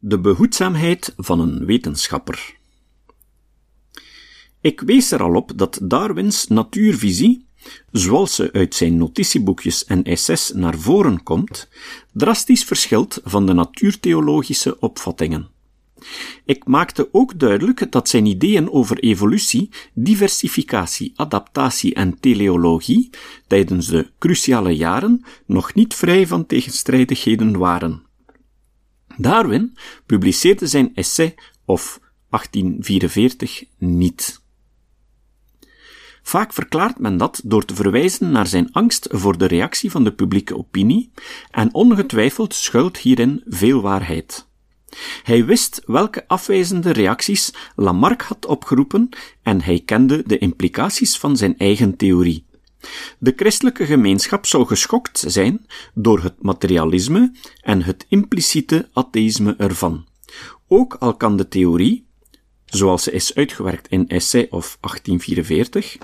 De behoedzaamheid van een wetenschapper. Ik wees er al op dat Darwins natuurvisie, zoals ze uit zijn notitieboekjes en essays naar voren komt, drastisch verschilt van de natuurtheologische opvattingen. Ik maakte ook duidelijk dat zijn ideeën over evolutie, diversificatie, adaptatie en teleologie tijdens de cruciale jaren nog niet vrij van tegenstrijdigheden waren. Darwin publiceerde zijn essay of 1844 niet. Vaak verklaart men dat door te verwijzen naar zijn angst voor de reactie van de publieke opinie, en ongetwijfeld schuilt hierin veel waarheid. Hij wist welke afwijzende reacties Lamarck had opgeroepen en hij kende de implicaties van zijn eigen theorie. De christelijke gemeenschap zou geschokt zijn door het materialisme en het impliciete atheïsme ervan. Ook al kan de theorie, zoals ze is uitgewerkt in Essay of 1844,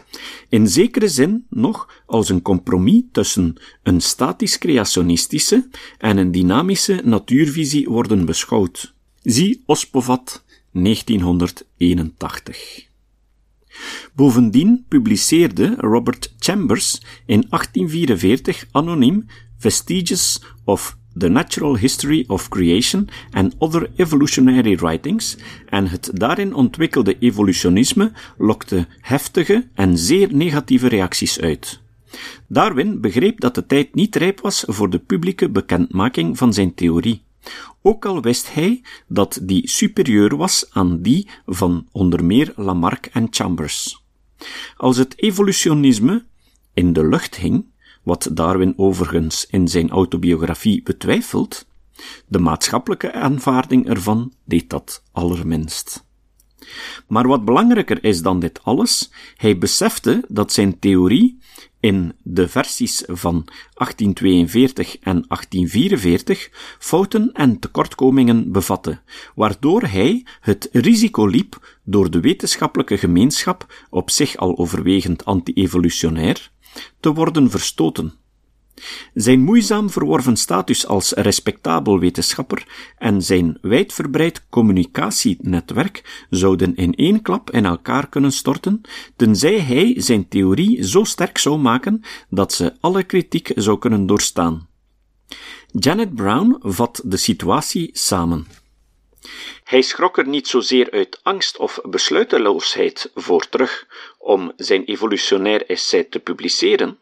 in zekere zin nog als een compromis tussen een statisch creationistische en een dynamische natuurvisie worden beschouwd. Zie Ospovat 1981. Bovendien publiceerde Robert Chambers in 1844 anoniem Vestiges of The Natural History of Creation and Other Evolutionary Writings en het daarin ontwikkelde evolutionisme lokte heftige en zeer negatieve reacties uit. Darwin begreep dat de tijd niet rijp was voor de publieke bekendmaking van zijn theorie. Ook al wist hij dat die superieur was aan die van onder meer Lamarck en Chambers. Als het evolutionisme in de lucht hing, wat Darwin overigens in zijn autobiografie betwijfelt, de maatschappelijke aanvaarding ervan deed dat allerminst. Maar wat belangrijker is dan dit alles, hij besefte dat zijn theorie in de versies van 1842 en 1844 fouten en tekortkomingen bevatte, waardoor hij het risico liep door de wetenschappelijke gemeenschap, op zich al overwegend anti-evolutionair, te worden verstoten. Zijn moeizaam verworven status als respectabel wetenschapper en zijn wijdverbreid communicatienetwerk zouden in één klap in elkaar kunnen storten, tenzij hij zijn theorie zo sterk zou maken dat ze alle kritiek zou kunnen doorstaan. Janet Brown vat de situatie samen. Hij schrok er niet zozeer uit angst of besluiteloosheid voor terug om zijn evolutionair essay te publiceren,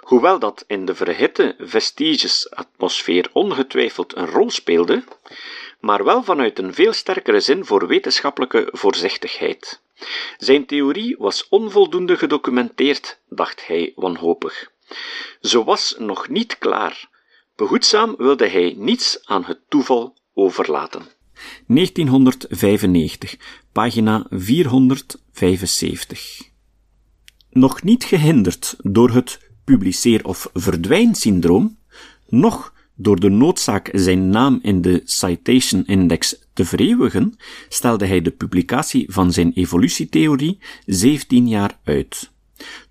Hoewel dat in de verhitte vestiges-atmosfeer ongetwijfeld een rol speelde, maar wel vanuit een veel sterkere zin voor wetenschappelijke voorzichtigheid. Zijn theorie was onvoldoende gedocumenteerd, dacht hij wanhopig. Ze was nog niet klaar. Behoedzaam wilde hij niets aan het toeval overlaten. 1995, pagina 475. Nog niet gehinderd door het publiceer- of verdwijnsyndroom, nog door de noodzaak zijn naam in de Citation Index te vereeuwigen, stelde hij de publicatie van zijn evolutietheorie 17 jaar uit.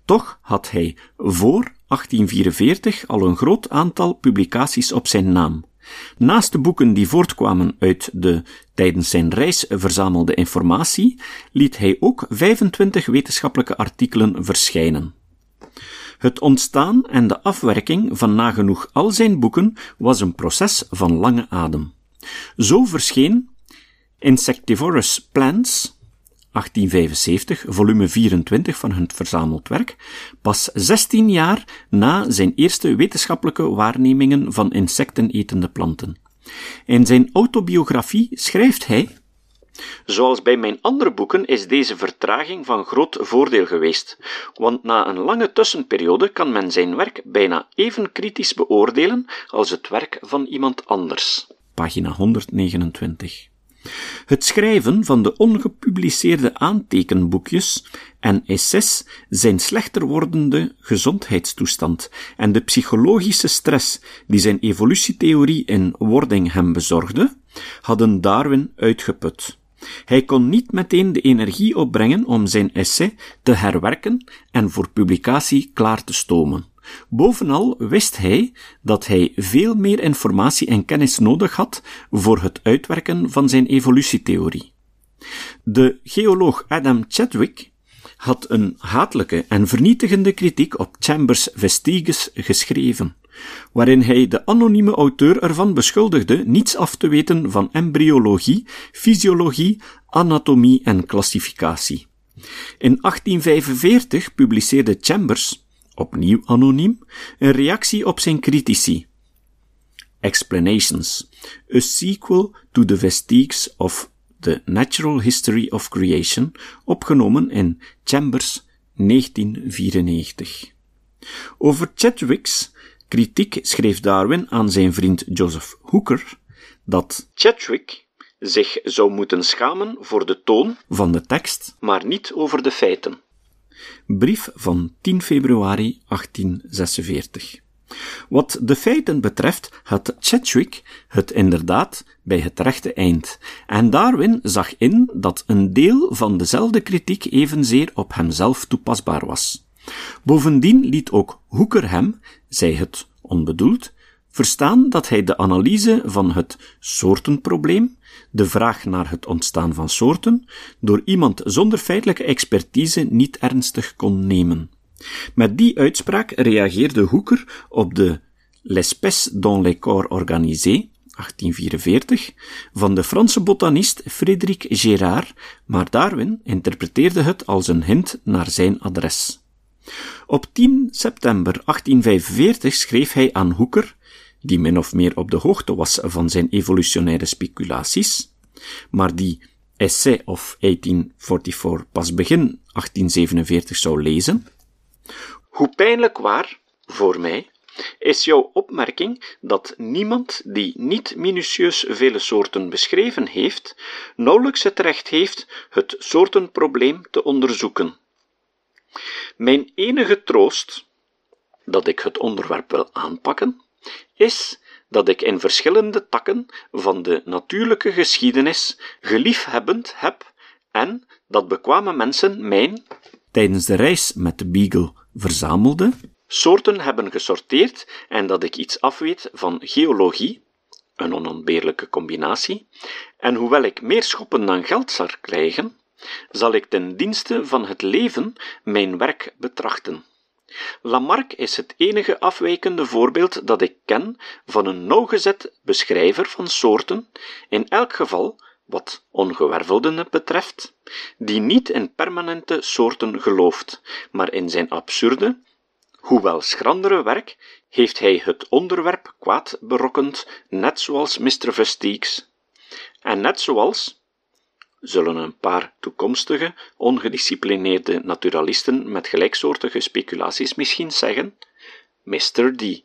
Toch had hij voor 1844 al een groot aantal publicaties op zijn naam. Naast de boeken die voortkwamen uit de tijdens zijn reis verzamelde informatie, liet hij ook 25 wetenschappelijke artikelen verschijnen. Het ontstaan en de afwerking van nagenoeg al zijn boeken was een proces van lange adem. Zo verscheen Insectivorous Plants, 1875, volume 24 van hun verzameld werk, pas 16 jaar na zijn eerste wetenschappelijke waarnemingen van insectenetende planten. In zijn autobiografie schrijft hij Zoals bij mijn andere boeken is deze vertraging van groot voordeel geweest, want na een lange tussenperiode kan men zijn werk bijna even kritisch beoordelen als het werk van iemand anders. Pagina 129. Het schrijven van de ongepubliceerde aantekenboekjes en essays zijn slechter wordende gezondheidstoestand en de psychologische stress die zijn evolutietheorie in wording hem bezorgde, hadden Darwin uitgeput. Hij kon niet meteen de energie opbrengen om zijn essay te herwerken en voor publicatie klaar te stomen. Bovenal wist hij dat hij veel meer informatie en kennis nodig had voor het uitwerken van zijn evolutietheorie. De geoloog Adam Chadwick had een hatelijke en vernietigende kritiek op Chambers' Vestiges geschreven, waarin hij de anonieme auteur ervan beschuldigde niets af te weten van embryologie, fysiologie, anatomie en klassificatie. In 1845 publiceerde Chambers, opnieuw anoniem, een reactie op zijn critici. Explanations, a sequel to the Vestiges of The Natural History of Creation, opgenomen in Chambers 1994. Over Chadwick's kritiek schreef Darwin aan zijn vriend Joseph Hooker dat Chadwick zich zou moeten schamen voor de toon van de tekst, maar niet over de feiten. Brief van 10 februari 1846. Wat de feiten betreft had Chadwick het inderdaad bij het rechte eind, en Darwin zag in dat een deel van dezelfde kritiek evenzeer op hemzelf toepasbaar was. Bovendien liet ook Hooker hem, zij het onbedoeld, verstaan dat hij de analyse van het soortenprobleem, de vraag naar het ontstaan van soorten, door iemand zonder feitelijke expertise niet ernstig kon nemen. Met die uitspraak reageerde Hoeker op de L'espèce dans les corps organisés, 1844, van de Franse botanist Frédéric Gérard, maar Darwin interpreteerde het als een hint naar zijn adres. Op 10 september 1845 schreef hij aan Hoeker, die min of meer op de hoogte was van zijn evolutionaire speculaties, maar die Essay of 1844 pas begin 1847 zou lezen, hoe pijnlijk waar, voor mij, is jouw opmerking dat niemand die niet minutieus vele soorten beschreven heeft, nauwelijks het recht heeft het soortenprobleem te onderzoeken. Mijn enige troost, dat ik het onderwerp wil aanpakken, is dat ik in verschillende takken van de natuurlijke geschiedenis geliefhebbend heb en dat bekwame mensen mijn, tijdens de reis met de Beagle, verzamelde, soorten hebben gesorteerd en dat ik iets afweet van geologie, een onontbeerlijke combinatie, en hoewel ik meer schoppen dan geld zal krijgen, zal ik ten dienste van het leven mijn werk betrachten. Lamarck is het enige afwijkende voorbeeld dat ik ken van een nauwgezet beschrijver van soorten, in elk geval wat ongewervelden betreft, die niet in permanente soorten gelooft, maar in zijn absurde, hoewel schrandere werk, heeft hij het onderwerp kwaad berokkend, net zoals Mr. Vestiges. En net zoals, zullen een paar toekomstige, ongedisciplineerde naturalisten met gelijksoortige speculaties misschien zeggen, Mr. D.